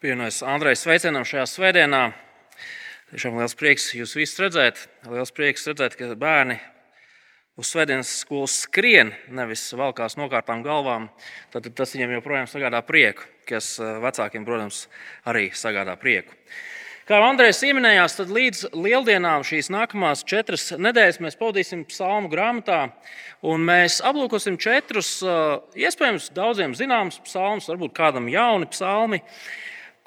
Pievienojas Andrejs sveicienam šajā svētdienā. Tiešām liels prieks jūs visus redzēt. Liels prieks redzēt, ka bērni uz svētdienas skolas skrien, nevis valkās nokārtām galvām. Tad tas viņiem joprojām sagādā prieku, kas eh, vecākiem, protams, arī sagādā prieku. Kā Andrejs pieminējās, tad līdz lieldienām šīs nākamās četras nedēļas mēs pavadīsim psalmu grāmatā, mēs aplūkosim četrus, iespējams, daudziem zināmus psalmus, varbūt kādam jauni psalmi,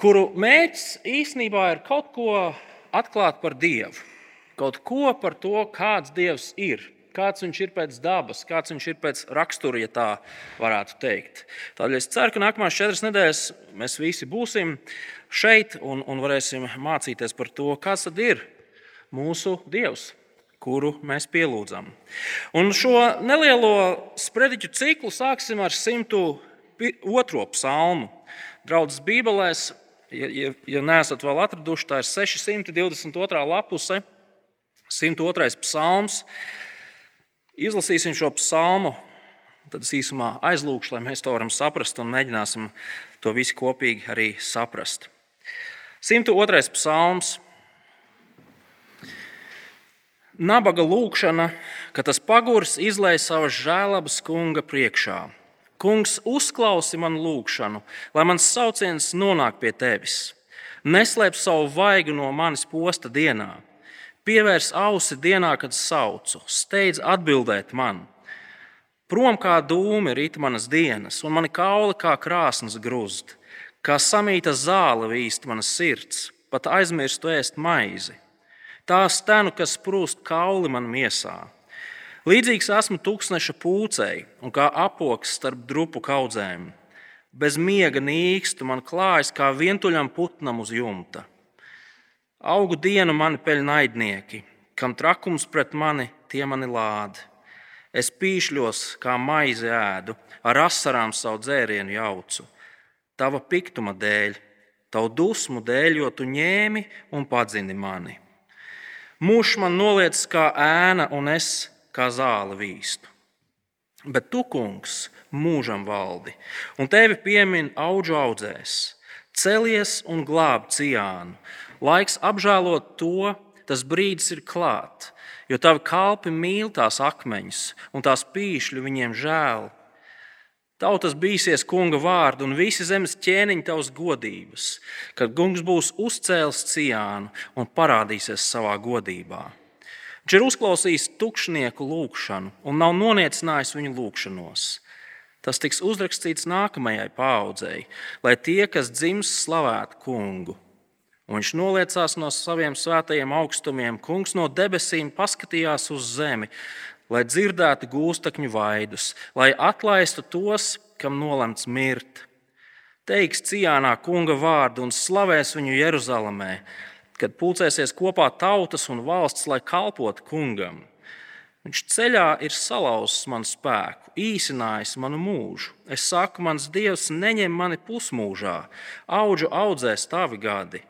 kuru mērķis īstenībā ir kaut ko atklāt par Dievu, kaut ko par to, kāds Dievs ir kāds viņš ir pēc dabas, kāds viņš ir pēc rakstura, ja tā varētu teikt. Tādēļ es ceru, ka nākamās četras nedēļas mēs visi būsim šeit un, un varēsim mācīties par to, kas tad ir mūsu Dievs kuru mēs pielūdzam. Un šo nelielo sprediķu ciklu sāksim ar 102. psalmu. Draudzes Bībelēs, ja, ja, ja neesat vēl atraduši, tā ir 622. lapuse, 102. psalms. Izlasīsim šo psalmu, tad es īsumā aizlūkšu, lai mēs to varam saprast un mēģināsim to visu kopīgi arī saprast. 102. psalms. Nabaga lūkšana, ka tas pagurs izlaiž savas žēlabas kunga priekšā. Kungs, uzklausi manu lūgšanu, lai mans sauciens nonāk pie tevis. Neslēp savu vaigu no manis posta dienā Pievērs ausi dienā, kad saucu, steidz atbildēt man. Prom kā dūmi rīt manas dienas, un mani kauli kā krāsnes grūst, kā samīta zāle vīst manas sirds, pat aizmirstu ēst maizi. Tā stenu, kas prūst kauli man miesā. Līdzīgs esmu tūkstneša pūcei un kā apoks starp drupu kaudzēm. Bez miega nīkstu man klājas kā vientuļam putnam uz jumta. Augu dienu mani peļ naidnieki, kam trakums pret mani tie mani lādi. Es pīšļos, kā maizi ēdu, ar asarām savu dzērienu jaucu. Tava piktuma dēļ, tavu dusmu dēļ, jo tu ņēmi un padzini mani. Mūžs man noliec kā ēna, un es kā zāle vīstu. Bet tu, kungs, mūžam valdi, un tevi piemin augu audzēs. Celies un glāb ciānu, Laiks apžēlot to, tas brīdis ir klāt, jo tavi kalpi mīl tās akmeņus, un tās pīšļi viņiem žēl. Tautas bīsies kunga vārdu, un visi zemes ķēniņi tavas godības, kad kungs būs uzcēlis ciānu un parādīsies savā godībā. Viņš ir uzklausījis tukšnieku lūgšanu un nav noniecinājis viņu lūgšanos. Tas tiks uzrakstīts nākamajai paudzei, lai tie, kas dzims, slavētu kungu. Un viņš noliecās no saviem svētajiem augstumiem. Kungs no debesīm paskatījās uz zemi, lai dzirdētu gūstekņu vaidus, lai atlaistu tos, kam nolemts mirt. Teiks Cijānā kunga vārdu un slavēs viņu Jeruzalemē, kad pulcēsies kopā tautas un valsts, lai kalpotu kungam. Viņš ceļā ir salauzis manu spēku, īsinājis manu mūžu. Es saku, mans dievs neņem mani pusmūžā, augu audzēs tavi gadi.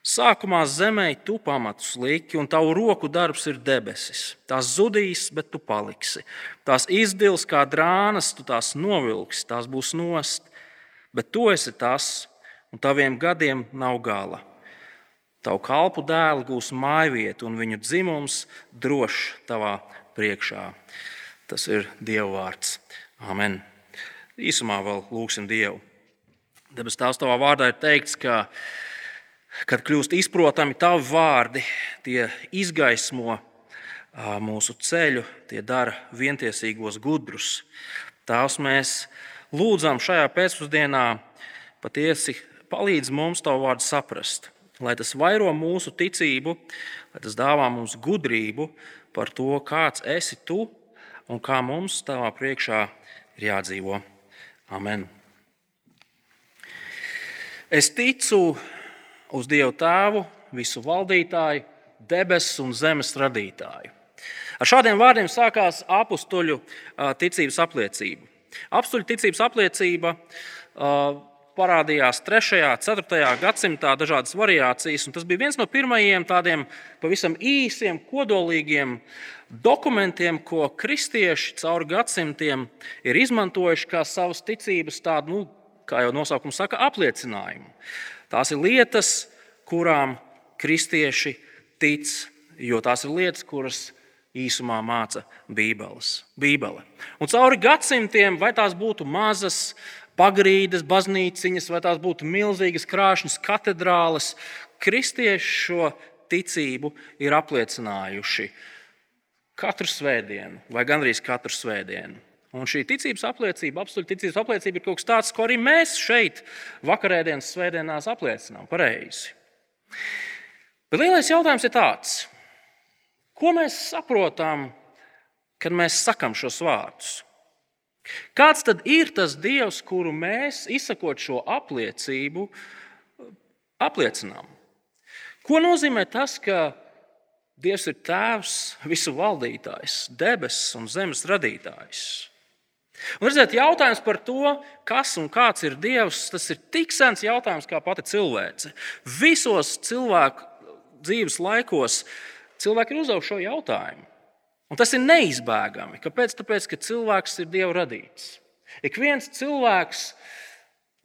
Sākumā zemē tu pamatus liki, un tavu roku darbs ir debesis. Tās zudīs, bet tu paliksi. Tās izdils kā drānas, tu tās novilksi, tās būs nost. Bet tu esi tas, un taviem gadiem nav gala. Tavu kalpu dēlu gūs mājvietu, un viņu dzimums drošs tavā priekšā. Tas ir Dieva vārds. Amen. Īsumā vēl lūgsim Dievu. Debes Tēvs, tavā vārdā ir teikts, ka Kad kļūst izprotami tavi vārdi, tie izgaismo mūsu ceļu, tie dara vientiesīgos gudrus. Tās mēs lūdzam šajā pēcpusdienā patiesi palīdz mums tavu vārdu saprast, lai tas vairo mūsu ticību, lai tas dāvā mums gudrību par to, kāds esi tu un kā mums tavā priekšā ir jādzīvo. Amen. Es ticu, uz Dievu Tēvu, visu valdītāju, debesu un zemes radītāju. Ar šādiem vārdiem sākās apstuļu ticības apliecība. Apstuļu ticības apliecība parādījās 3. un 4. gadsimtā dažādas variācijas, tas bija viens no pirmajiem tādiem pavisam īsiem, kodolīgiem dokumentiem, ko kristieši cauri gadsimtiem ir izmantojuši kā savas ticības tādu nu, kā jau nosaukums saka, apliecinājumu. Tās ir lietas, kurām kristieši tic, jo tās ir lietas, kuras īsumā māca Bībeles. Bībele. Un cauri gadsimtiem, vai tās būtu mazas, pagrīdes, baznīciņas, vai tās būtu milzīgas krāšņas katedrāles, kristieši šo ticību ir apliecinājuši katru svētdienu, vai gandrīz katru svētdienu. Un šī ticības apliecība, absolūta ticības apliecība, ir kaut kas tāds, ko arī mēs šeit, vakarēdienas svētdienās, apliecinām pareizi. Bet lielais jautājums ir tāds, ko mēs saprotam, kad mēs sakam šos vārdus? Kāds tad ir tas Dievs, kuru mēs, izsakot šo apliecību, apliecinām? Ko nozīmē tas, ka Dievs ir Tēvs, visu valdītājs, debesis un zemes radītājs? Un, redziet, jautājums par to, kas un kāds ir Dievs, tas ir tik sens jautājums kā pati cilvēce. Visos cilvēku dzīves laikos cilvēki ir uzdevuši šo jautājumu. Un tas ir neizbēgami. Kāpēc? Tāpēc, ka cilvēks ir Dieva radīts. Ik viens cilvēks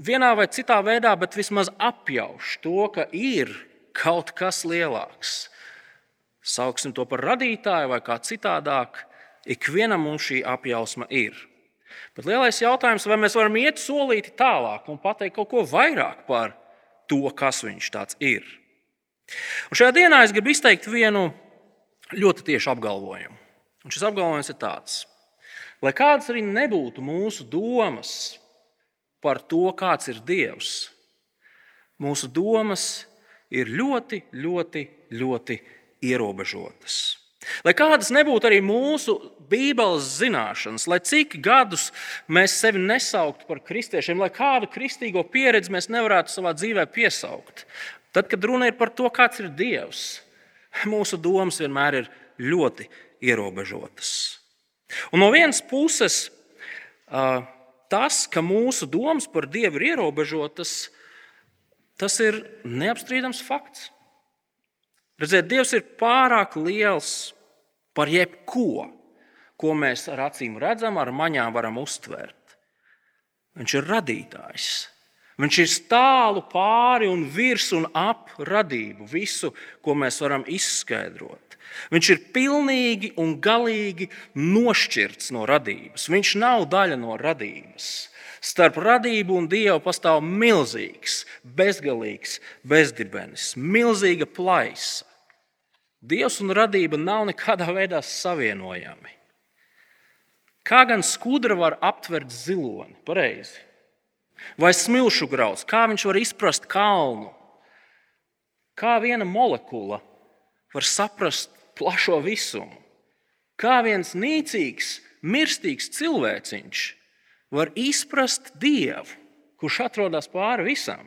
vienā vai citā veidā, bet vismaz apjauš to, ka ir kaut kas lielāks. Sauksim to par radītāju vai kā citādāk. Ikvienam mums šī apjausma ir. Bet lielais jautājums, vai mēs varam iet solīti tālāk un pateikt kaut ko vairāk par to, kas viņš tāds ir. Un šajā dienā es gribu izteikt vienu ļoti tiešu apgalvojumu. Un šis apgalvojums ir tāds, lai kādas arī nebūtu mūsu domas par to, kāds ir Dievs, mūsu domas ir ļoti, ļoti, ļoti ierobežotas. Lai kādas nebūtu arī mūsu Bībeles zināšanas, lai cik gadus mēs sevi nesauktu par kristiešiem, lai kādu kristīgo pieredzi mēs nevarētu savā dzīvē piesaukt, tad, kad runa ir par to, kāds ir Dievs, mūsu domas vienmēr ir ļoti ierobežotas. Un no vienas puses, tas, ka mūsu domas par Dievu ir ierobežotas, tas ir neapstrīdams fakts. Redziet, Dievs ir pārāk liels par jebko, ko mēs ar acīm redzam, ar maņām varam uztvert. Viņš ir radītājs. Viņš ir tālu pāri un virs un ap radību, visu, ko mēs varam izskaidrot. Viņš ir pilnīgi un galīgi nošķirts no radības. Viņš nav daļa no radības. Starp radību un dievu pastāv milzīgs, bezgalīgs bezdibenis, milzīga plaisa. Dievs un radība nav nekādā veidā savienojami. Kā gan skudra var aptvert ziloni? Pareizi. Vai smilšu grauds, kā viņš var izprast kalnu? Kā viena molekula var saprast plašo visumu. Kā viens nīcīgs, mirstīgs cilvēciņš var izprast Dievu, kurš atrodas pāri visam.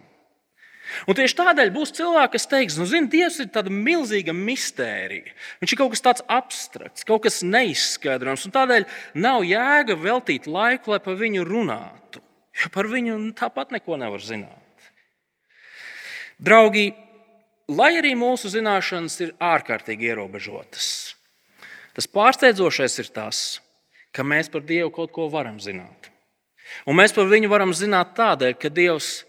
Un tieši tādēļ būs cilvēki, kas teiks, nu, zini, Dievs ir tāda milzīga mistērija. Viņš ir kaut kas tāds abstrakts, kaut kas neizskaidrojams, un tādēļ nav jēga veltīt laiku, lai par viņu runātu. Jo par viņu tāpat neko nevar zināt. Draugi, lai arī mūsu zināšanas ir ārkārtīgi ierobežotas, tas pārsteidzošais ir tas, ka mēs par Dievu kaut ko varam zināt. Un mēs par viņu varam zināt tādēļ, ka Dievs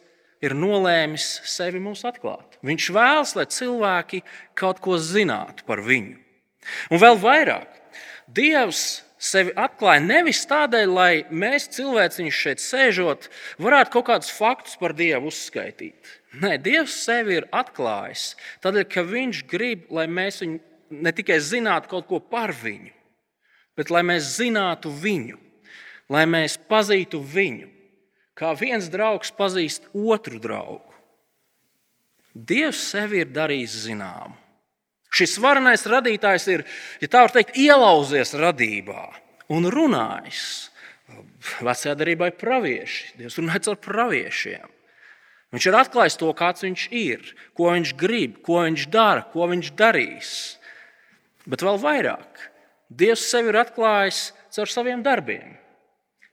ir nolēmis sevi mums atklāt. Viņš vēlas, lai cilvēki kaut ko zinātu par viņu. Un vēl vairāk, Dievs sevi atklāja nevis tādēļ, lai mēs cilvēciņš šeit sēžot, varētu kaut kādus faktus par Dievu uzskaitīt. Nē, Dievs sevi ir atklājis tādēļ, ka Viņš grib, lai mēs viņu ne tikai zinātu kaut ko par viņu, bet lai mēs zinātu viņu, lai mēs pazītu viņu, kā viens draugs pazīst otru draugu. Dievs sevi ir darījis zināmu. Šis varenais radītājs ir, ja tā var teikt, ielauzies radībā un runājis. Vecajā darbā ir pravieši. Dievs runāja ar praviešiem. Viņš ir atklājis to, kāds viņš ir, ko viņš grib, ko viņš dara, ko viņš darīs. Bet vēl vairāk, Dievs sevi ir atklājis caur saviem darbiem,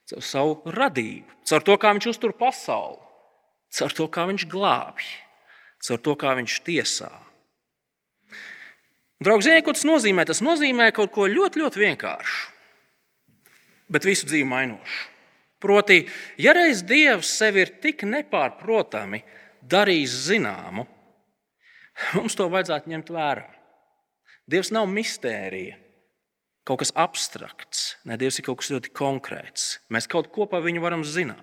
caur savu radību, caur to, kā viņš uztur pasauli, caur to, kā viņš glābj, caur to, kā viņš tiesā. Draugs, ziniet, ko tas nozīmē? Tas nozīmē kaut ko ļoti, ļoti vienkāršu, bet visu dzīvi mainošu. Proti, ja reiz Dievs sevi ir tik nepārprotami darījis zināmu, mums to vajadzētu ņemt vērā. Dievs nav mistērija, kaut kas abstrakts. Nē, Dievs ir kaut kas ļoti konkrēts. Mēs kaut ko par viņu varam zināt.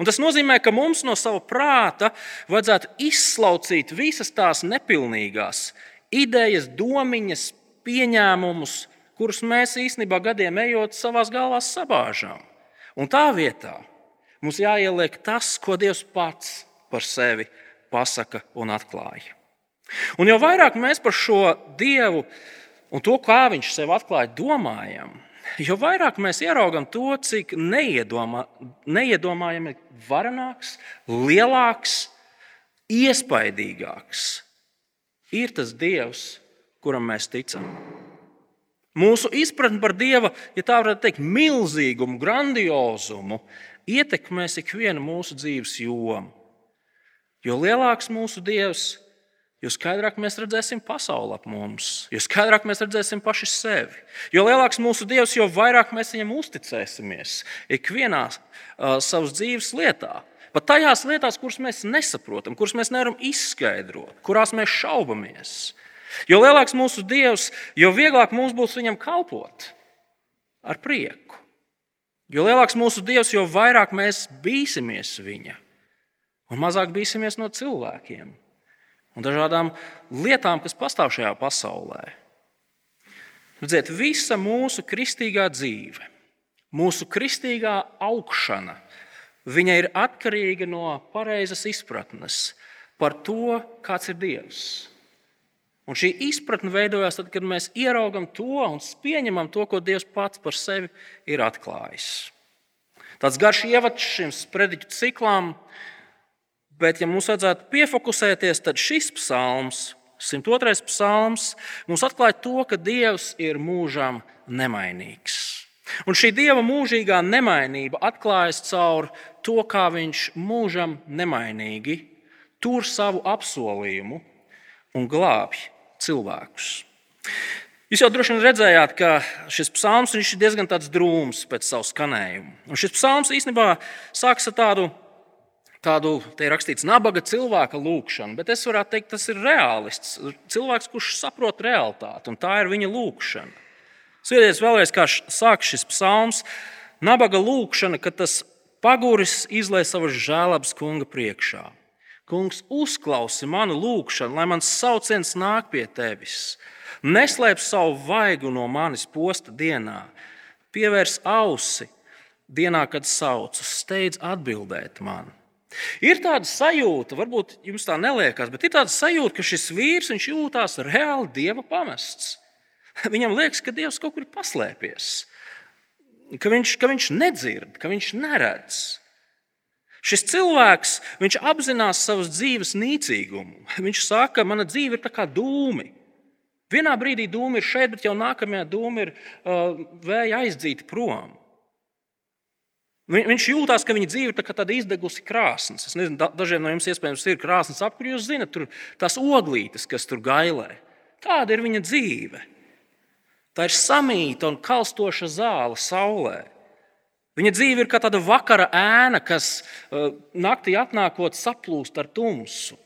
Un tas nozīmē, ka mums no sava prāta vajadzētu izslaucīt visas tās nepilnīgās idejas, domiņas, pieņēmumus, kurus mēs īstenībā gadiem ejot savā galvā sabāžām. Un tā vietā mums jāieliek tas, ko Dievs pats par sevi pasaka un atklāja. Un jo vairāk mēs par šo Dievu un to, kā Viņš sev atklāja, domājam, jo vairāk mēs ieraugam to, cik neiedomā, neiedomājami varenāks, lielāks, iespaidīgāks ir tas Dievs, kuram mēs ticam. Mūsu izpratne par Dieva, ja tā varētu teikt, milzīgumu, grandiozumu, ietekmēs ikvienu mūsu dzīves jomu. Jo lielāks mūsu Dievs, jo skaidrāk mēs redzēsim pasauli ap mums, jo skaidrāk mēs redzēsim paši sevi. Jo lielāks mūsu Dievs, jo vairāk mēs viņam uzticēsimies ikvienā uh, savas dzīves lietā. Pat tajās lietās, kuras mēs nesaprotam, kuras mēs nevaram izskaidrot, kurās mēs šaubamies. Jo lielāks mūsu Dievs, jo vieglāk mums būs viņam kalpot ar prieku. Jo lielāks mūsu Dievs, jo vairāk mēs bīsimies viņa un mazāk bīsimies no cilvēkiem un dažādām lietām, kas pastāv šajā pasaulē. Redziet, visa mūsu kristīgā dzīve, mūsu kristīgā augšana, viņa ir atkarīga no pareizas izpratnes par to, kāds ir Dievs. Un šī izpratne veidojās tad, kad mēs ieraugam to un pieņemam to, ko Dievs pats par sevi ir atklājis. Tāds garš ievads šim sprediķu ciklam, Bet, ja mums vajadzētu piefokusēties, tad šis psalms, 102. psalms, mums atklāja to, ka Dievs ir mūžām nemainīgs. Un šī Dieva mūžīgā nemainība atklājas caur to, kā Viņš mūžam nemainīgi tur savu apsolījumu un glābj cilvēkus. Jūs jau droši vien redzējāt, ka šis psalms ir diezgan drūms pēc savu skanējumu. Un šis psalms īstenībā sākas ar tādu tādu, te ir rakstīts, nabaga cilvēka lūgšanu, bet es varētu teikt, tas ir realists. Cilvēks, kurš saprot realitāti, un tā ir viņa lūgšana. Skatieties vēlreiz, kā sāk šis psalms. Nabaga lūgšana, kad tas paguris izlai savas žēlabas kunga priekšā. Kungs, uzklausi manu lūgšanu, lai mans sauciens nāk pie tevis. Neslēp savu vaigu no manis posta dienā, pievērs ausi dienā, kad saucu, steidz atbildēt man. Ir tāda sajūta, varbūt jums tā neliekas, bet ir tāda sajūta, ka šis vīrs jūtas reāli dieva pamests. Viņam liekas, ka dievs kaut kur ir paslēpies, ka viņš, ka viņš nedzird, ka viņš neredz. Šis cilvēks apzinās savas dzīves nīcīgumu. Viņš saka, ka mana dzīve ir kā dūmi. Vienā brīdī dūmi ir šeit, bet jau nākamajā dūmi ir uh, vēja aizdzīti prom. Viņš jūtas, ka viņa dzīve ir tāda izdegusi krāsnes. Es nezinu, dažiem no jums iespējams ir krāsnes apkūri. Jūs zinat, tur tās oglītes, kas tur gailē. Tāda ir viņa dzīve. Tā ir samīta un kalstoša zāle saulē. Viņa dzīve ir kā tāda vakara ēna, kas uh, naktī atnākot saplūst ar tumsu.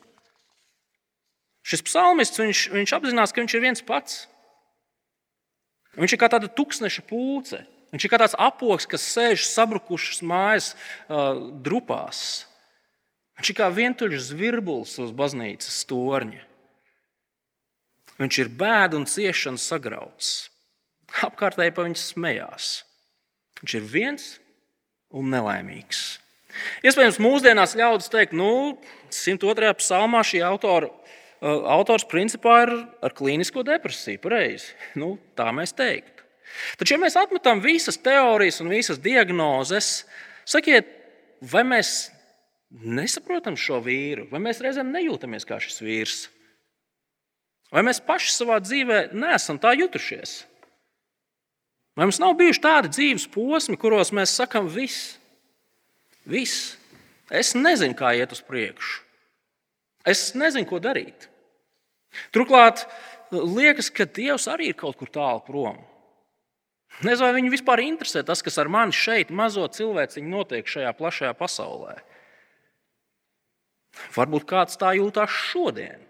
Šis psalmists viņš, viņš apzinās, ka viņš ir viens pats. Viņš ir kā tāda tūkstneša pūce. Viņš ir kā tāds apoks, kas sēž sabrukušas mājas uh, drupās. Viņš ir kā vientuļš zvirbulis uz baznīcas torņa. Viņš ir bēda un ciešana sagrauts. Apkārtēji pa viņu smējās. Viņš ir viens un nelaimīgs. Iespējams, mūsdienās ļaudis teikt, nu, 102. psalmā šī autora, autors principā ir ar klīnisko depresiju. Pareizi. Nu, tā mēs teiktu. Taču, ja mēs atmetam visas teorijas un visas diagnozes, sakiet, vai mēs nesaprotam šo vīru, vai mēs reizēm nejūtamies kā šis vīrs? Vai mēs paši savā dzīvē neesam tā jutušies? Vai mums nav bijuši tādi dzīves posmi, kuros mēs sakām, viss, viss, es nezinu, kā iet uz priekšu, es nezinu, ko darīt. Turklāt liekas, ka Dievs arī ir kaut kur tālu prom. Nezinu, vai viņu vispār interesē tas, kas ar mani šeit, mazo cilvēciņu, notiek šajā plašajā pasaulē. Varbūt kāds tā jūtas šodien.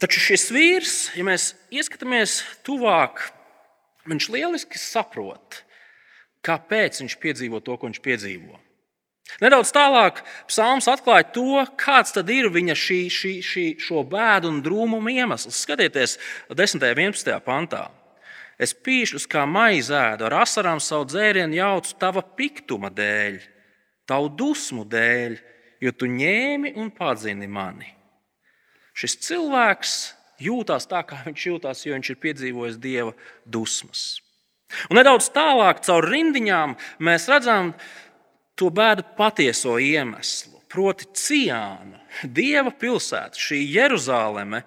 Taču šis vīrs, ja mēs ieskatāmies tuvāk, viņš lieliski saprot, kāpēc viņš piedzīvo to, ko viņš piedzīvo. Nedaudz tālāk psalms atklāja to, kāds tad ir viņa šī, šī, šī, šo bēdu un drūmumu iemesls. Skatieties, 10. un 11. pantā. Es pīšļus kā maizēdu, ar asarām savu dzērienu jaucu tava piktuma dēļ, tavu dusmu dēļ, jo tu ņēmi un padzini mani. Šis cilvēks jūtas tā, kā viņš jūtas, jo viņš ir piedzīvojis dieva dusmas. Un nedaudz tālāk, caur rindiņām, mēs redzam, to bēdu patieso iemeslu. Proti, Ciāna, Dieva pilsēta, šī Jeruzaleme,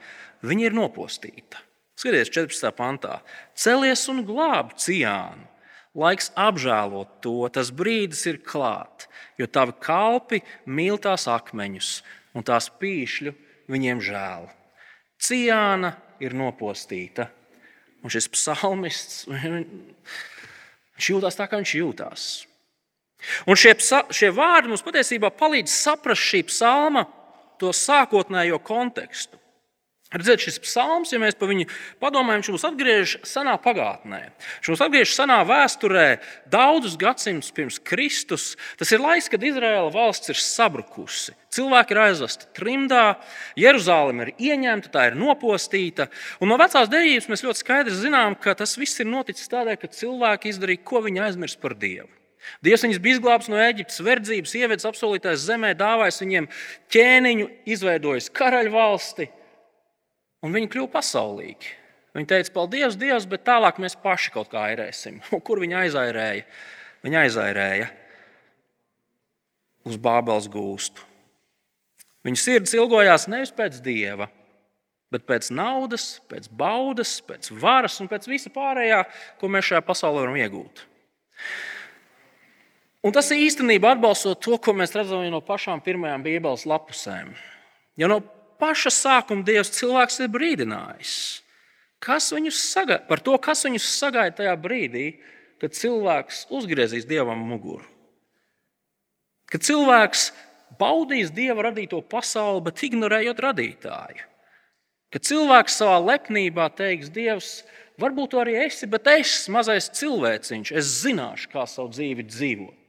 viņa ir nopostīta. Skaties, 14. pantā. Celies un glāb Ciānu. Laiks apžēlot to, tas brīdis ir klāt, jo tavi kalpi mīl tās akmeņus, un tās pīšļu viņiem žēl. Ciāna ir nopostīta, un šis psalmists viņš jūtas tā, kā viņš jūtas. Un šie, šie vārdi mums patiesībā palīdz saprast šī psalma to sākotnējo kontekstu. Redziet, šis psalms, ja mēs par viņu padomājam, viņš mūs atgriež senā pagātnē. Viņš mūs atgriež senā vēsturē, daudzus gadsimtus pirms Kristus. Tas ir laiks, kad Izraēla valsts ir sabrukusi. Cilvēki ir aizvesti trimdā, Jeruzaleme ir ieņemta, tā ir nopostīta. Un no vecās derības mēs ļoti skaidri zinām, ka tas viss ir noticis tādēļ, ka cilvēki izdarīja, ko viņi aizmirst par Dievu. Dievs viņus bija izglābis no Eģiptes verdzības, ievedis apsolītais zemē, dāvājis viņiem ķēniņu, izveidojis karaļvalsti, un viņi kļuva pasaulīgi. Viņi teica, paldies, Dievs, bet tālāk mēs paši kaut kā airēsim. Kur viņi aizairēja? Viņi aizairēja uz Bābeles gūstu. Viņu sirds ilgojās nevis pēc dieva, bet pēc naudas, pēc baudas, pēc varas un pēc visa pārējā, ko mēs šajā pasaulē varam iegūt. Un tas īstenībā atbalsto to, ko mēs redzam no pašām pirmajām Bībeles lapusēm. Jo no paša sākuma Dievs cilvēks ir brīdinājis sagaida, par to, kas viņus sagaida tajā brīdī, kad cilvēks uzgriezīs Dievam muguru. Kad cilvēks baudīs Dieva radīto pasauli, bet ignorējot radītāju. Kad cilvēks savā lepnībā teiks, Dievs, varbūt arī esi, bet es, mazais cilvēciņš, es zināšu, kā savu dzīvi dzīvot.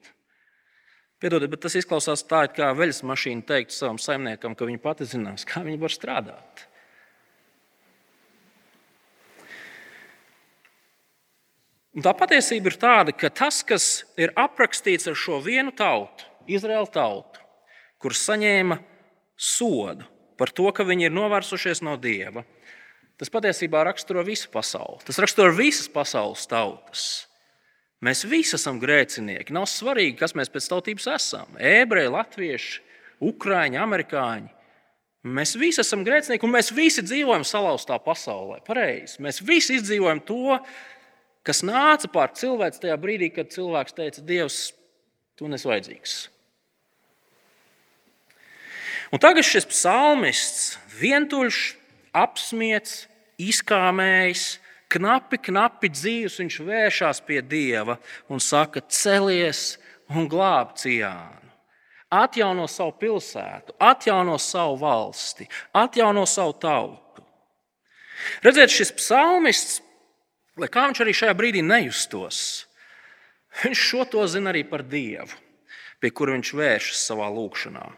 Piedodiet, bet tas izklausās tā, it kā veļas mašīna teikt savam saimniekam, ka viņa pati zinās, kā viņa var strādāt. Un tā patiesība ir tāda, ka tas, kas ir aprakstīts ar šo vienu tautu, Izraēlu tautu, kur saņēma sodu par to, ka viņi ir novērsušies no dieva, tas patiesībā raksturo visu pasauli. Tas raksturo visas pasaules tautas. Mēs visi esam grēcinieki. Nav svarīgi, kas mēs pēc tautības esam. Ebreji, latvieši, ukrāņi, amerikāņi. Mēs visi esam grēcinieki, un mēs visi dzīvojam salauztā pasaulē. Pareizi. Mēs visi izdzīvojam to, kas nāca pār cilvēku tajā brīdī, kad cilvēks teica, Dievs, tu nesi vajadzīgs. Un tagad šis psalmists, vientuļš, apspiesti, izkāmējis, knapi, knapi dzīves, viņš vēršas pie Dieva un saka, celies un glāb ciānu. Atjauno savu pilsētu, atjauno savu valsti, atjauno savu tautu. Redziet, šis psalmists, lai kā viņš arī šajā brīdī nejustos, viņš šo to zina arī par Dievu, pie kura viņš vēršas savā lūkšanā.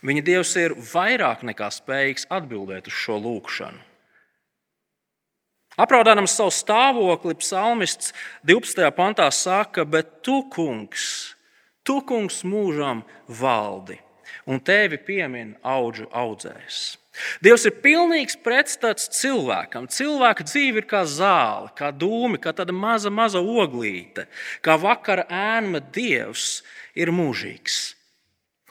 Viņa Dievs ir vairāk nekā spējīgs atbildēt uz šo lūgšanu. Apraudādams savu stāvokli, psalmists 12. pantā saka, bet tu, kungs, tu, kungs, mūžam valdi, un tevi piemin augu audzējs. Dievs ir pilnīgs pretstats cilvēkam. Cilvēka dzīve ir kā zāle, kā dūmi, kā tāda maza, maza oglīte, kā vakara ēna. Dievs ir mūžīgs.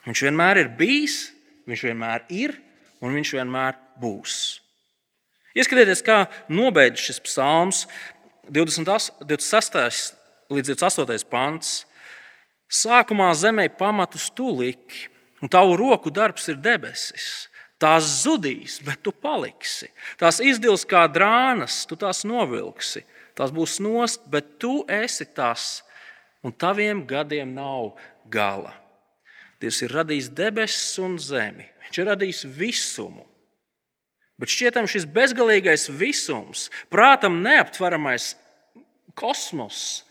Viņš vienmēr ir bijis, viņš vienmēr ir un viņš vienmēr būs. Ieskatieties, kā nobeidz šis psalms, 26. līdz 28. pants. Sākumā zemē pamatus tu liki, un tavu roku darbs ir debesis. Tās zudīs, bet tu paliksi. Tās izdils kā drānas, tu tās novilksi. Tās būs nost, bet tu esi tas, un taviem gadiem nav gala. Dievs ir radījis debesis un zemi. Viņš ir radījis visumu. Bet šķietam šis bezgalīgais visums, prātam neaptveramais kosmos,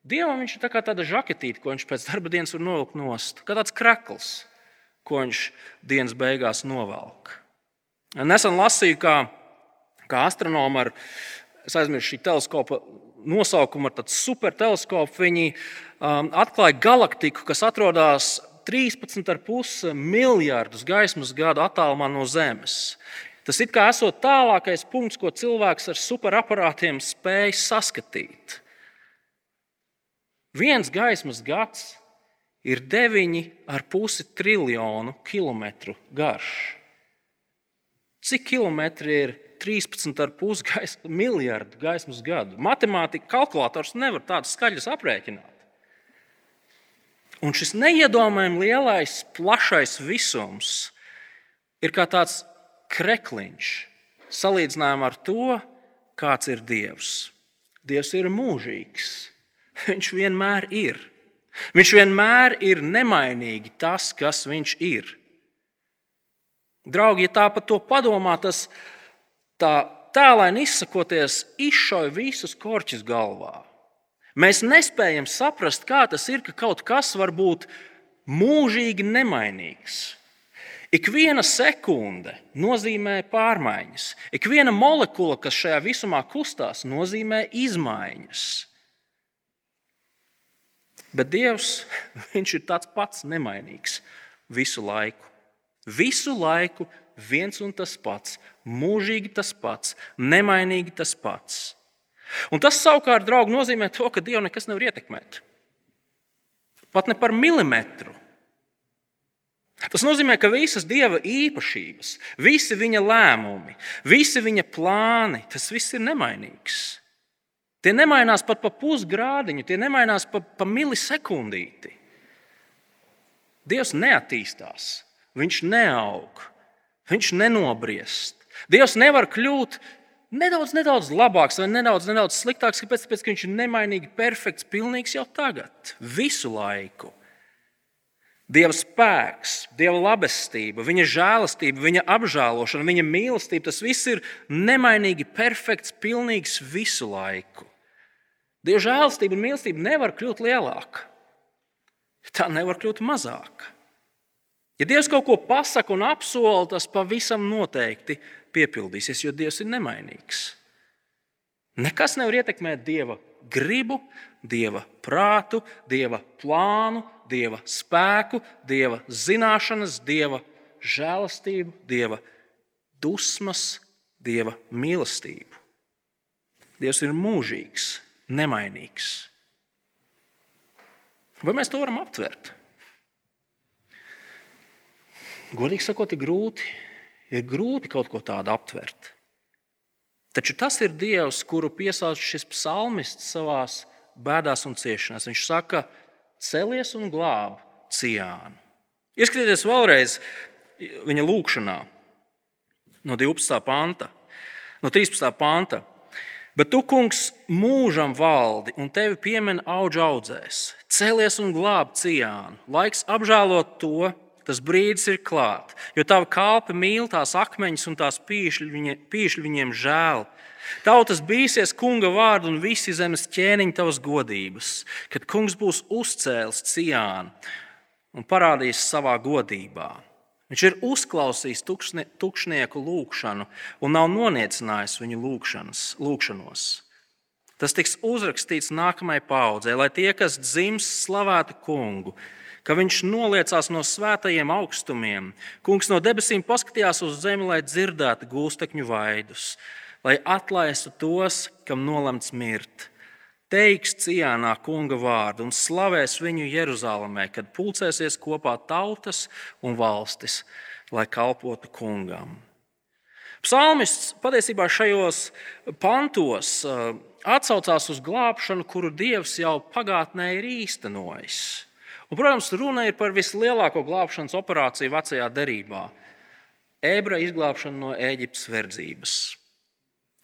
Dievam viņš ir tā tāda žaketīte, ko viņš pēc darba dienas var novilkt nost, kā tāds krekls, ko viņš dienas beigās novelk. Nesen lasīju, kā, kā astronomi ar, es aizmirsu šī teleskopa nosaukumu, ar tādu superteleskopu, viņi um, atklāja galaktiku, kas atrodas 13,5 miljardus gaismas gadu attālumā no Zemes. Tas it kā esot tālākais punkts, ko cilvēks ar superaparātiem spēj saskatīt. Viens gaismas gads ir 9,5 triljonu kilometru garš. Cik kilometri ir 13,5 gais, miljardu gaismas gadu? Matemātika kalkulators nevar tādas skaļas aprēķināt. Un šis neiedomājami lielais, plašais visums ir kā tāds krekliņš salīdzinājumā ar to, kāds ir Dievs. Dievs ir mūžīgs. Viņš vienmēr ir. Viņš vienmēr ir nemainīgi tas, kas viņš ir. Draugi, ja tā par to padomā, tas tā tēlēni izsakoties, izšauj visus korķus galvā. Mēs nespējam saprast, kā tas ir, ka kaut kas var būt mūžīgi nemainīgs. Ik viena sekunde nozīmē pārmaiņas. Ik viena molekula, kas šajā visumā kustās, nozīmē izmaiņas. Bet Dievs ir tāds pats nemainīgs visu laiku. Visu laiku viens un tas pats, mūžīgi tas pats, nemainīgi tas pats. Un tas savukārt, draugi, nozīmē to, ka Dievu nekas nevar ietekmēt. Pat ne par milimetru. Tas nozīmē, ka visas Dieva īpašības, visi viņa lēmumi, visi viņa plāni, tas viss ir nemainīgs. Tie nemainās pat pa pusgrādiņu, tie nemainās pa, pa milisekundīti. Dievs neattīstās, viņš neaug, viņš nenobriest. Dievs nevar kļūt nedaudz, nedaudz labāks vai nedaudz, nedaudz sliktāks, kāpēc? Tāpēc, ka viņš ir nemainīgi, perfekts, pilnīgs jau tagad, visu laiku. Dieva spēks, Dieva labestība, viņa žēlastība, viņa apžēlošana, viņa mīlestība, tas viss ir nemainīgi, perfekts, pilnīgs visu laiku. Dieva žēlastība un mīlestība nevar kļūt lielāka. Tā nevar kļūt mazāka. Ja Dievs kaut ko pasaka un apsola, tas pavisam noteikti piepildīsies, jo Dievs ir nemainīgs. Nekas nevar ietekmēt Dieva gribu, Dieva prātu, Dieva plānu, Dieva spēku, Dieva zināšanas, Dieva žēlastību, Dieva dusmas, Dieva mīlestību. Dievs ir mūžīgs, nemainīgs. Vai mēs to varam aptvert? Godīgi sakot, ir grūti, ir grūti kaut ko tādu aptvert. Taču tas ir Dievs, kuru piesauc šis psalmists savā bēdās un ciešanās. Viņš saka, celies un glāb ciānu. Ieskatieties vēlreiz viņa lūkšanā no 12. panta, no 13. panta. Bet tu, kungs, mūžam valdi un tevi piemin auga audzēs. Cēlies un glāb ciānu. Laiks apžēlot to, tas brīdis ir klāt. Jo tava kalpa mīl tās akmeņus un tās pīšļi, viņa, pīšļi viņiem žēl. Tautas bīsies kunga vārdu un visi zemes ķēniņi tavas godības, kad kungs būs uzcēlis ciānu un parādījis savā godībā. Viņš ir uzklausījis tukšne, tukšnieku lūgšanu un nav noniecinājis viņu lūgšanos. Tas tiks uzrakstīts nākamajai paudzei, lai tie, kas dzims, slavētu kungu, ka viņš noliecās no svētajiem augstumiem. Kungs no debesīm paskatījās uz zemi, lai dzirdētu gūstekņu vaidus, lai atlaistu tos, kam nolemts mirt teiks cienā kunga vārdu un slavēs viņu Jeruzalemē, kad pulcēsies kopā tautas un valstis, lai kalpotu kungam. Psalmists patiesībā šajos pantos uh, atsaucās uz glābšanu, kuru Dievs jau pagātnē ir īstenojis. Un, protams, runa ir par vislielāko glābšanas operāciju vecajā derībā. ebreju izglābšanu no Eģiptes verdzības.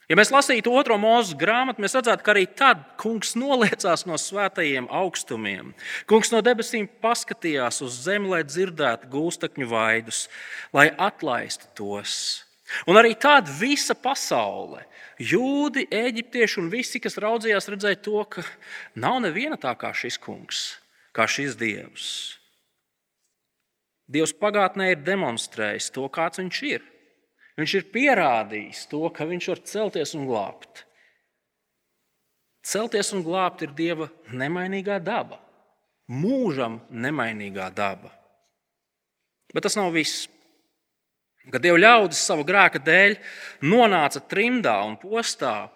Ja mēs lasītu otro mūža grāmatu, mēs redzētu, ka arī tad kungs noliecās no svētajiem augstumiem. Kungs no debesīm paskatījās uz zemi, lai dzirdētu gūstekņu vaidus, lai atlaistu tos. Un arī tāda visa pasaule, jūdi, eģiptieši un visi, kas raudzījās, redzēja to, ka nav neviena tā kā šis kungs, kā šis dievs. Dievs pagātnē ir demonstrējis to, kāds viņš ir. Viņš ir pierādījis to, ka viņš var celties un glābt. Celties un glābt ir Dieva nemainīgā daba, mūžam nemainīgā daba. Bet tas nav viss. Kad Dieva ļaudis savu grēka dēļ nonāca trimdā un postā,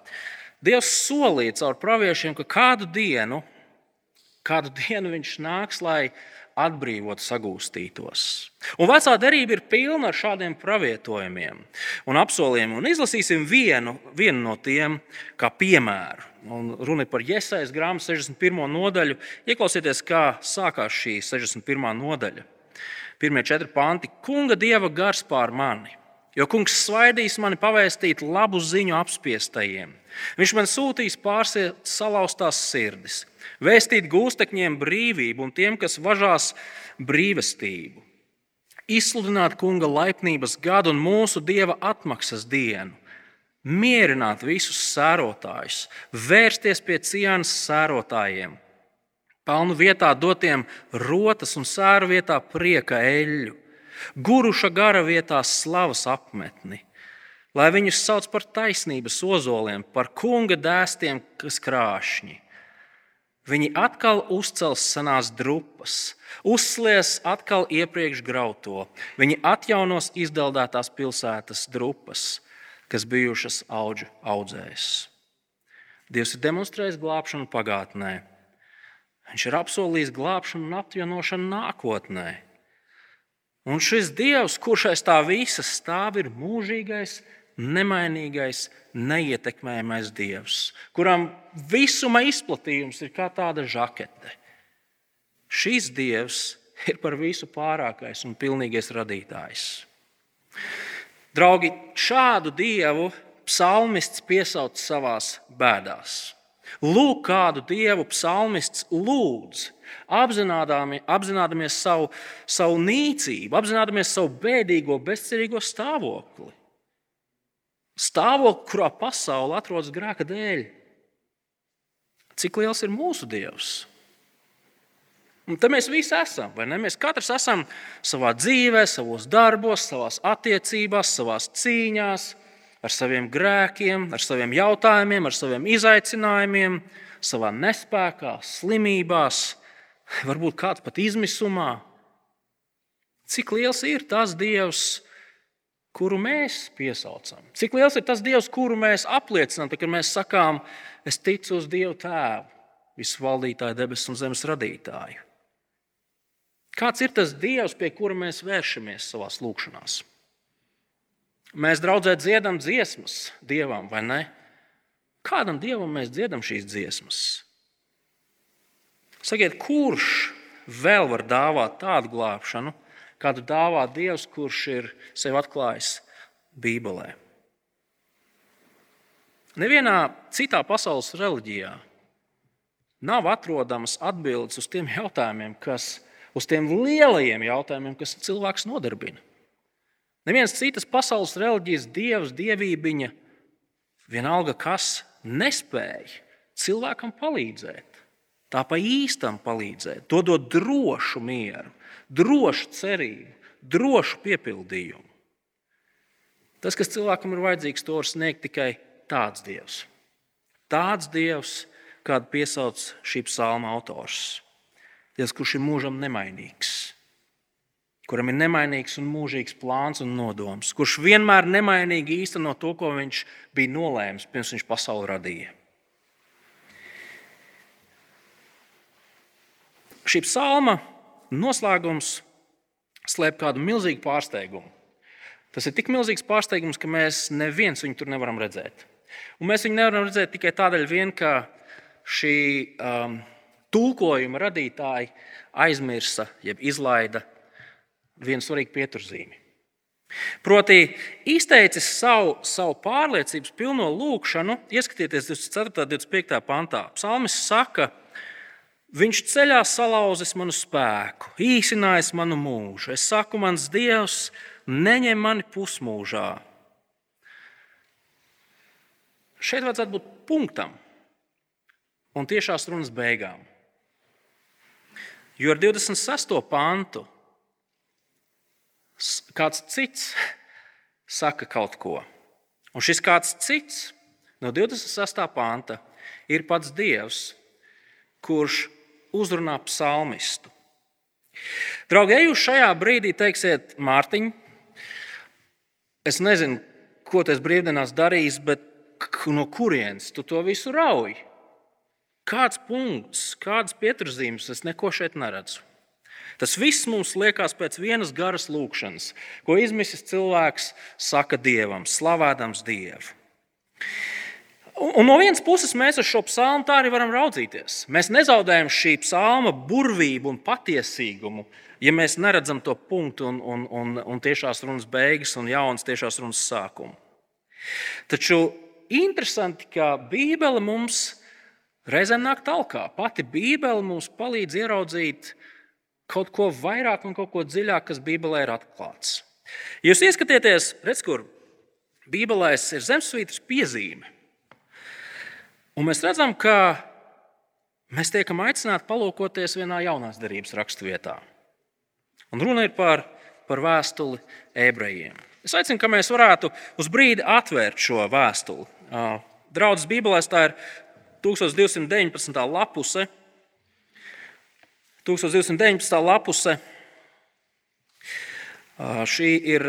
Dievs solīja caur praviešiem, ka kādu dienu, kādu dienu viņš nāks, lai atbrīvot sagūstītos. Un vecā derība ir pilna ar šādiem pravietojumiem un apsolījumiem. Un izlasīsim vienu, vienu no tiem kā piemēru. Un runa ir par Iesaistas grāmatu 61. nodaļu. Ieklausieties, kā sākās šī 61. nodaļa. Pirmie četri panti - Kunga dieva gars pār mani, jo kungs svaidīs mani pavēstīt labu ziņu apspiestajiem. Viņš man sūtīs pārsiet salauztās sirdis, vēstīt gūstekņiem brīvību un tiem, kas važās brīvestību, izsludināt kunga laipnības gadu un mūsu dieva atmaksas dienu, mierināt visus sērotājus, vērsties pie cienas sērotājiem, pelnu vietā dotiem rotas un sēru vietā prieka eļļu, guruša gara vietā slavas apmetni. Lai viņus sauc par taisnības ozoliem, par kunga dēstiem, kas krāšņi Viņi atkal uzcels senās drupas, uzslies atkal iepriekš grauto. Viņi atjaunos izdeldētās pilsētas drupas, kas bijušas augu audzējas. Dievs ir demonstrējis glābšanu pagātnē. Viņš ir apsolījis glābšanu un atjaunošanu nākotnē. Un šis Dievs, kurš aiz tā visa stāv, ir mūžīgais, nemainīgais, neietekmējamais dievs, kuram visuma izplatījums ir kā tāda žakete. Šis dievs ir par visu pārākais un pilnīgais radītājs. Draugi, šādu dievu psalmists piesauc savās bēdās. Lūk, kādu dievu psalmists lūdz, apzināmies savu, savu nīcību, apzināmies savu bēdīgo, bezcerīgo stāvokli stāvokli, kurā pasaule atrodas grēka dēļ. Cik liels ir mūsu Dievs? Un te mēs visi esam, vai ne? Mēs katrs esam savā dzīvē, savos darbos, savā attiecībās, savā cīņā, ar saviem grēkiem, ar saviem jautājumiem, ar saviem izaicinājumiem, savā nespējā, slimībās, varbūt kāds pat izmisumā. Cik liels ir tas Dievs, kuru mēs piesaucam. Cik liels ir tas Dievs, kuru mēs apliecinām, kad mēs sakām, es ticu uz Dievu Tēvu, visu valdītāju, debesu un zemes radītāju. Kāds ir tas Dievs, pie kura mēs vēršamies savā lūkšanā? Mēs draudzē dziedam dziesmas Dievam, vai ne? Kādam Dievam mēs dziedam šīs dziesmas? Sakiet, kurš vēl var dāvāt tādu glābšanu, kādu dāvā Dievs, kurš ir sev atklājis Bībelē. Nevienā citā pasaules reliģijā nav atrodamas atbildes uz tiem jautājumiem, kas, uz tiem lielajiem jautājumiem, kas cilvēks nodarbina. Nevienas citas pasaules reliģijas dievs, dievībiņa, vienalga kas, nespēja cilvēkam palīdzēt. Tā pa īstam palīdzēt, dodot drošu mieru, drošu cerību, drošu piepildījumu. Tas, kas cilvēkam ir vajadzīgs, to var sniegt tikai tāds dievs. Tāds dievs, kādu piesauc šī psalma autors. Dievs, kurš ir mūžam nemainīgs, kuram ir nemainīgs un mūžīgs plāns un nodoms, kurš vienmēr nemainīgi īsteno to, ko viņš bija nolēmis pirms viņš pasauli radīja. Šī psalma noslēgums slēp kādu milzīgu pārsteigumu. Tas ir tik milzīgs pārsteigums, ka mēs neviens viņu tur nevaram redzēt. Un mēs viņu nevaram redzēt tikai tādēļ, vien, ka šī um, tulkojuma radītāji aizmirsa, jeb izlaida vienu svarīgu pieturzīmi. Proti, izteicis savu, savu pārliecības pilno lūgšanu, ieskatieties 24. un 25. pantā. Psalmis saka, Viņš ceļā salauzis manu spēku, īsinājis manu mūžu. Es saku, mans Dievs, neņem mani pusmūžā. Šeit vajadzētu būt punktam un tiešās runas beigām. Jo ar 26. pantu kāds cits saka kaut ko. Un šis kāds cits no 26. panta ir pats Dievs, kurš uzrunā psalmistu. Draugi, ja jūs šajā brīdī teiksiet, Mārtiņ, es nezinu, ko tas brīvdienās darīs, bet no kurienes tu to visu rauj? Kāds punkts, kādas pieturzīmes, es neko šeit neredzu. Tas viss mums liekas pēc vienas garas lūkšanas, ko izmisis cilvēks saka Dievam, slavādams Dievu. Un no vienas puses mēs uz šo psalmu tā arī varam raudzīties. Mēs nezaudējam šī psalma burvību un patiesīgumu, ja mēs neredzam to punktu un, un, un, un tiešās runas beigas un jaunas tiešās runas sākumu. Taču interesanti, ka Bībele mums reizēm nāk tālāk. Pati Bībele mums palīdz ieraudzīt kaut ko vairāk un kaut ko dziļāk, kas Bībelē ir atklāts. Jūs ieskatieties, redz, kur Bībelē ir zemesvītras piezīme. Un mēs redzam, ka mēs tiekam aicināti palūkoties vienā jaunās darbības raksturvietā. Un runa ir par, par vēstuli ebrejiem. Es aicinu, ka mēs varētu uz brīdi atvērt šo vēstuli. Draudzes Bībelē tā ir 1219. lapuse. 1219. lapuse. Šī ir,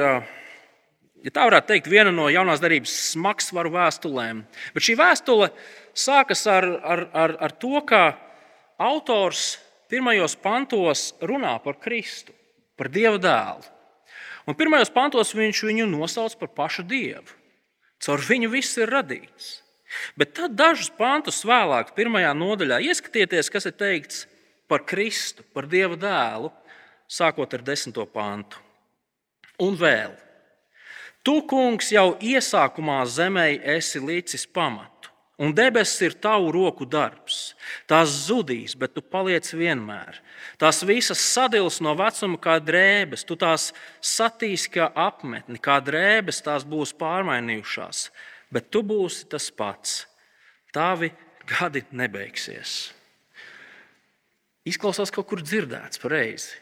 ja tā varētu teikt, viena no jaunās darbības smagsvaru vēstulēm. Bet šī vēstule sākas ar, ar, ar, ar to, ka autors pirmajos pantos runā par Kristu, par Dieva dēlu. Un pirmajos pantos viņš viņu nosauc par pašu Dievu. Caur viņu viss ir radīts. Bet tad dažus pantus vēlāk, pirmajā nodaļā, ieskatieties, kas ir teikts par Kristu, par Dieva dēlu, sākot ar desmito pantu. Un vēl, tu, kungs, jau iesākumā zemē esi licis pamatu, un debesis ir tavu roku darbs. Tās zudīs, bet tu paliec vienmēr. Tās visas sadils no vecuma kā drēbes, tu tās satīsi kā apmetni, kā drēbes tās būs pārmainījušās, bet tu būsi tas pats. Tavi gadi nebeigsies. Izklausās kaut kur dzirdēts pareizi.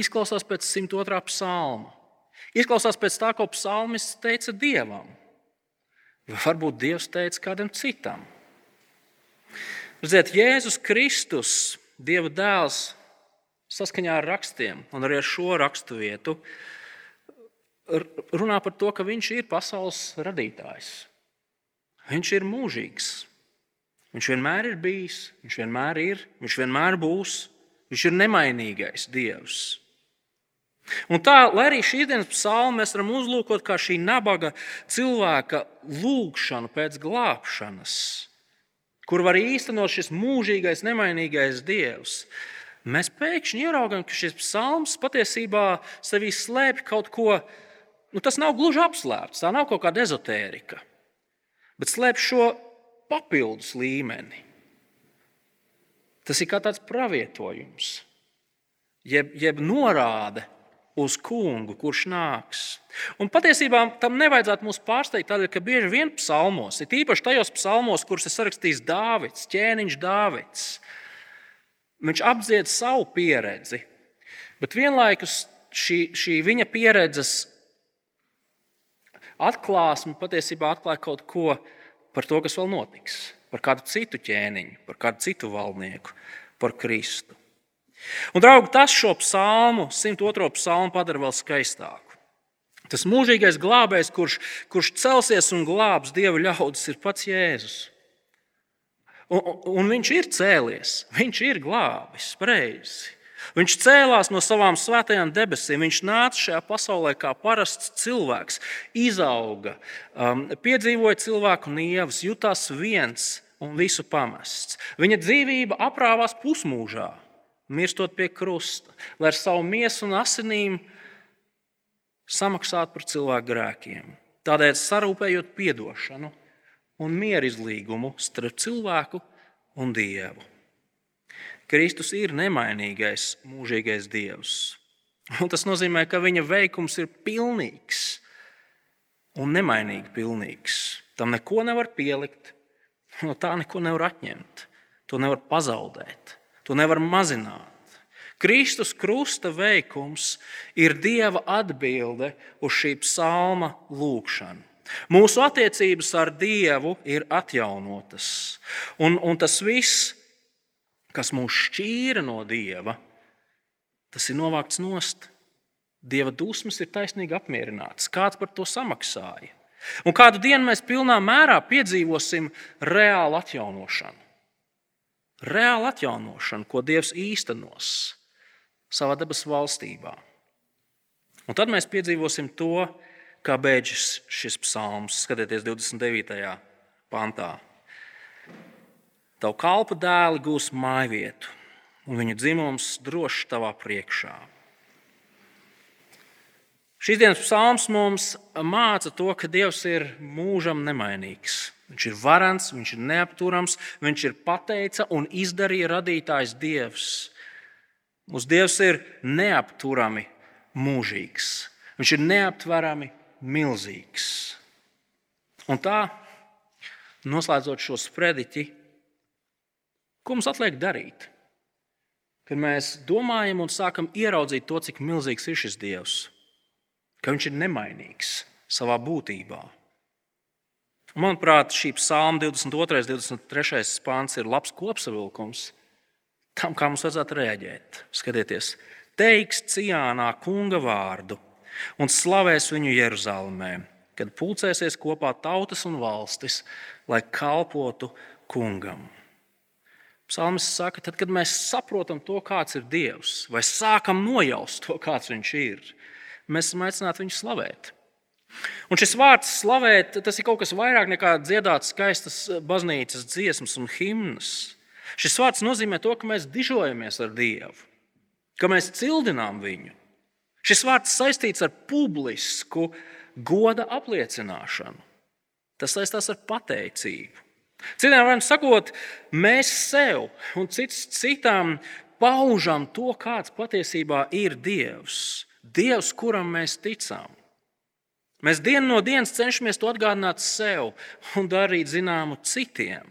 Izklausās pēc 102. psalma. Izklausās pēc tā, ko psalmists teica dievam. Varbūt dievs teica kādam citam. Redziet, Jēzus Kristus, Dieva dēls, saskaņā ar rakstiem un arī ar šo rakstu vietu, runā par to, ka viņš ir pasaules radītājs. Viņš ir mūžīgs. Viņš vienmēr ir bijis, viņš vienmēr ir, viņš vienmēr būs. Viņš ir nemainīgais Dievs. Un tā, lai arī šīs dienas psalmu mēs varam uzlūkot kā šī nabaga cilvēka lūgšanu pēc glābšanas, kur var īstenot šis mūžīgais, nemainīgais Dievs, mēs pēkšņi ieraugām, ka šis psalms patiesībā sevī slēpj kaut ko, nu, tas nav gluži apslēpts, tā nav kaut kāda ezotērika, bet slēpj šo papildus līmeni. Tas ir kā tāds pravietojums, jeb, jeb norāde uz kungu, kurš nāks. Un patiesībā tam nevajadzētu mūs pārsteigt, tādēļ, ka bieži vien psalmos, ir īpaši tajos psalmos, kurus ir sarakstījis Dāvids, ķēniņš Dāvids, viņš apdzied savu pieredzi, bet vienlaikus šī, šī viņa pieredzes atklāsme patiesībā atklāja kaut ko par to, kas vēl notiks, par kādu citu ķēniņu, par kādu citu valdnieku, par Kristu. Un, draugi, tas šo psalmu, 102. psalmu, padara vēl skaistāku. Tas mūžīgais glābējs, kurš, kurš celsies un glābs dievu ļaudis, ir pats Jēzus. Un, un viņš ir cēlies, viņš ir glābis, pareizi. Viņš cēlās no savām svētajām debesīm, viņš nāca šajā pasaulē kā parasts cilvēks, izauga, um, piedzīvoja cilvēku nievas, jutās viens un visu pamests. Viņa dzīvība aprāvās pusmūžā, mirstot pie krusta, lai ar savu miesu un asinīm samaksāt par cilvēku grēkiem, tādēļ sarūpējot atdošanu un mieru izlīgumu starp cilvēku un dievu. Kristus ir nemainīgais, mūžīgais dievs. Un tas nozīmē, ka viņa veikums ir pilnīgs un nemainīgi pilnīgs. Tam neko nevar pielikt, no tā neko nevar atņemt, to nevar pazaudēt, to nevar mazināt. Kristus krusta veikums ir Dieva atbilde uz šī psalma lūgšanu. Mūsu attiecības ar Dievu ir atjaunotas. Un, un tas viss, kas mūs šķīra no Dieva, tas ir novākts nost. Dieva dusmas ir taisnīgi apmierināts. Kāds par to samaksāja? Un kādu dienu mēs pilnā mērā piedzīvosim reālu atjaunošanu. Reālu atjaunošanu, ko Dievs īstenos savā dabas valstībā. Un tad mēs piedzīvosim to, kā beidzas šis psalms. Skatieties, 29. pantā. Tavu kalpu dēli gūs māju vietu, un viņu dzimums droši tavā priekšā. Šīs dienas psalms mums māca to, ka Dievs ir mūžam nemainīgs. Viņš ir varants, viņš ir neapturams, viņš ir pateica un izdarīja radītājs Dievs. Mūsu Dievs ir neapturami mūžīgs. Viņš ir neaptverami milzīgs. Un tā, noslēdzot šo sprediķi, ko mums atliek darīt? Kad mēs domājam un sākam ieraudzīt to, cik milzīgs ir šis Dievs, ka Viņš ir nemainīgs savā būtībā. Manuprāt, šī psalma 22. un 23. pāns ir labs kopsavilkums tam, kā mums vajadzētu rēģēt. Skatieties, teiks Cijānā kunga vārdu un slavēs viņu Jeruzalemē, kad pulcēsies kopā tautas un valstis, lai kalpotu kungam. Psalmis saka, tad, kad mēs saprotam to, kāds ir Dievs, vai sākam nojaust to, kāds Viņš ir, mēs esam aicināti viņu slavēt. Un šis vārds slavēt, tas ir kaut kas vairāk nekā dziedāt skaistas baznīcas dziesmas un himnas. Šis vārds nozīmē to, ka mēs dižojamies ar Dievu, ka mēs cildinām viņu. Šis vārds saistīts ar publisku goda apliecināšanu. Tas saistās ar pateicību. Citiem vārdiem sakot, mēs sev un cits citām paužam to, kāds patiesībā ir Dievs. Dievs, kuram mēs ticam. Mēs dienu no dienas cenšamies to atgādināt sev un darīt zināmu citiem.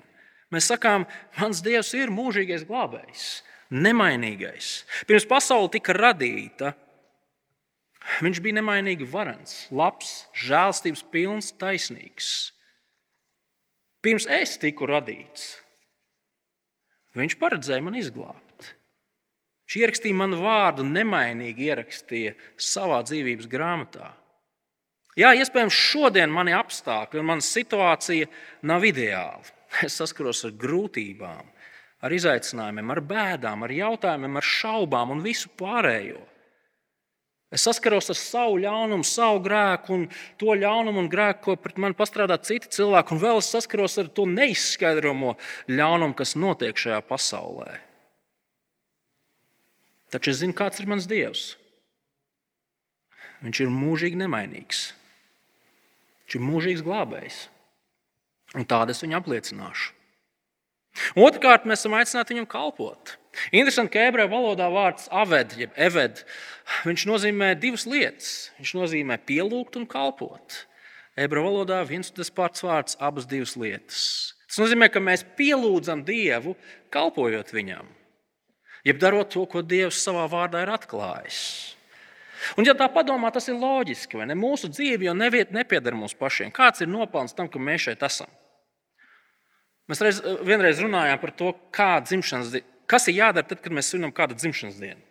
Mēs sakām, mans Dievs ir mūžīgais glābējs, nemainīgais. Pirms pasaule tika radīta, viņš bija nemainīgi varants, labs, žēlstības pilns, taisnīgs. Pirms es tiku radīts, viņš paredzēja man izglābt. Viņš ierakstīja manu vārdu, nemainīgi ierakstīja savā dzīvības grāmatā. Jā, iespējams, šodien mani apstākļi un mana situācija nav ideāla. Es saskaros ar grūtībām, ar izaicinājumiem, ar bēdām, ar jautājumiem, ar šaubām un visu pārējo. Es saskaros ar savu ļaunumu, savu grēku un to ļaunumu un grēku, ko pret mani pastrādā citi cilvēki, un vēl es saskaros ar to neizskaidrojumu ļaunumu, kas notiek šajā pasaulē. Taču es zinu, kāds ir mans Dievs. Viņš ir mūžīgi nemainīgs. Viņš ir mūžīgs glābējs. Un tādu es viņu apliecināšu. Otrakārt, mēs esam aicināti viņam kalpot. Interesanti, ka ebreju valodā vārds aved, jeb eved, viņš nozīmē divas lietas. Viņš nozīmē pielūgt un kalpot. Ebreju valodā viens un tas pats vārds, abas divas lietas. Tas nozīmē, ka mēs pielūdzam Dievu, kalpojot viņam, jeb darot to, ko Dievs savā vārdā ir atklājis. Un, ja tā padomā, tas ir loģiski. Mūsu dzīve jau neviet, nepieder mums pašiem. Kāds ir nopelns tam, ka mēs šeit esam? Mēs reiz, vienreiz runājām par to, diena, kas ir jādara tad, kad mēs svinam kādu dzimšanas dienu.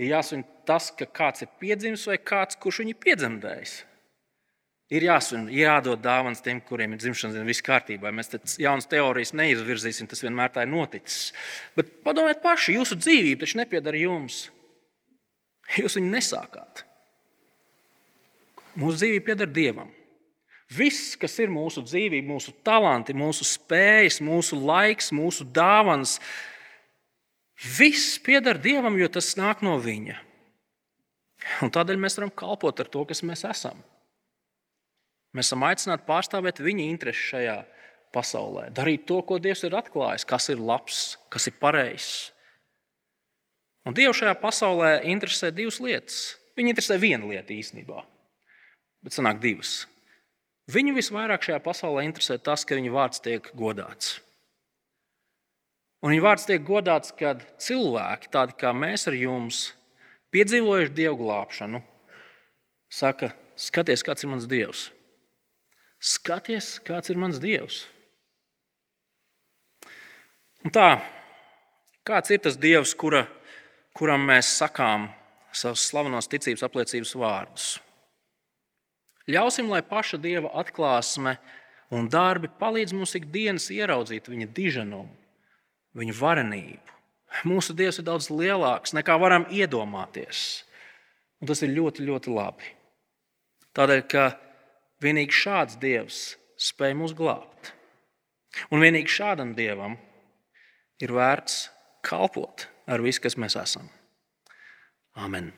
Ir jāsvin tas, ka kāds ir piedzimis vai kāds, kurš viņu piedzemdējis. Ir jāsvin, jādod dāvāns tiem, kuriem ir dzimšanas diena, viss kārtībā. Mēs tādas jaunas teorijas neizvirzīsim, tas vienmēr tā ir noticis. Bet padomājiet paši, jūsu dzīvība taču nepiedara jums. Jūs viņu nesākāt. Mūsu dzīvība pieder Dievam. Viss, kas ir mūsu dzīvība, mūsu talanti, mūsu spējas, mūsu laiks, mūsu dāvāns, viss pieder Dievam, jo tas nāk no Viņa. Un tādēļ mēs varam kalpot ar to, kas mēs esam. Mēs esam aicināti pārstāvēt viņa intereses šajā pasaulē, darīt to, ko Dievs ir atklājis, kas ir labs, kas ir pareizs. Un Dievu šajā pasaulē interesē divas lietas. Viņa interesē viena lieta īstenībā, bet sanāk divas. Viņu visvairāk šajā pasaulē interesē tas, ka viņa vārds tiek godāts. Un viņa vārds tiek godāts, kad cilvēki, tādi kā mēs ar jums, piedzīvojuši dievu glābšanu, saka, skaties, kāds ir mans dievs. Skaties, kāds ir mans dievs. Un tā, kāds ir tas dievs, kura, kuram mēs sakām savus slavenos ticības apliecības vārdus? Ļausim, lai paša dieva atklāsme un darbi palīdz mums ikdienas ieraudzīt viņa diženumu, viņa varenību. Mūsu dievs ir daudz lielāks nekā varam iedomāties. Un tas ir ļoti, ļoti labi. Tādēļ, ka vienīgi šāds dievs spēj mūs glābt. Un vienīgi šādam dievam ir vērts kalpot ar visu, kas mēs esam. Amen.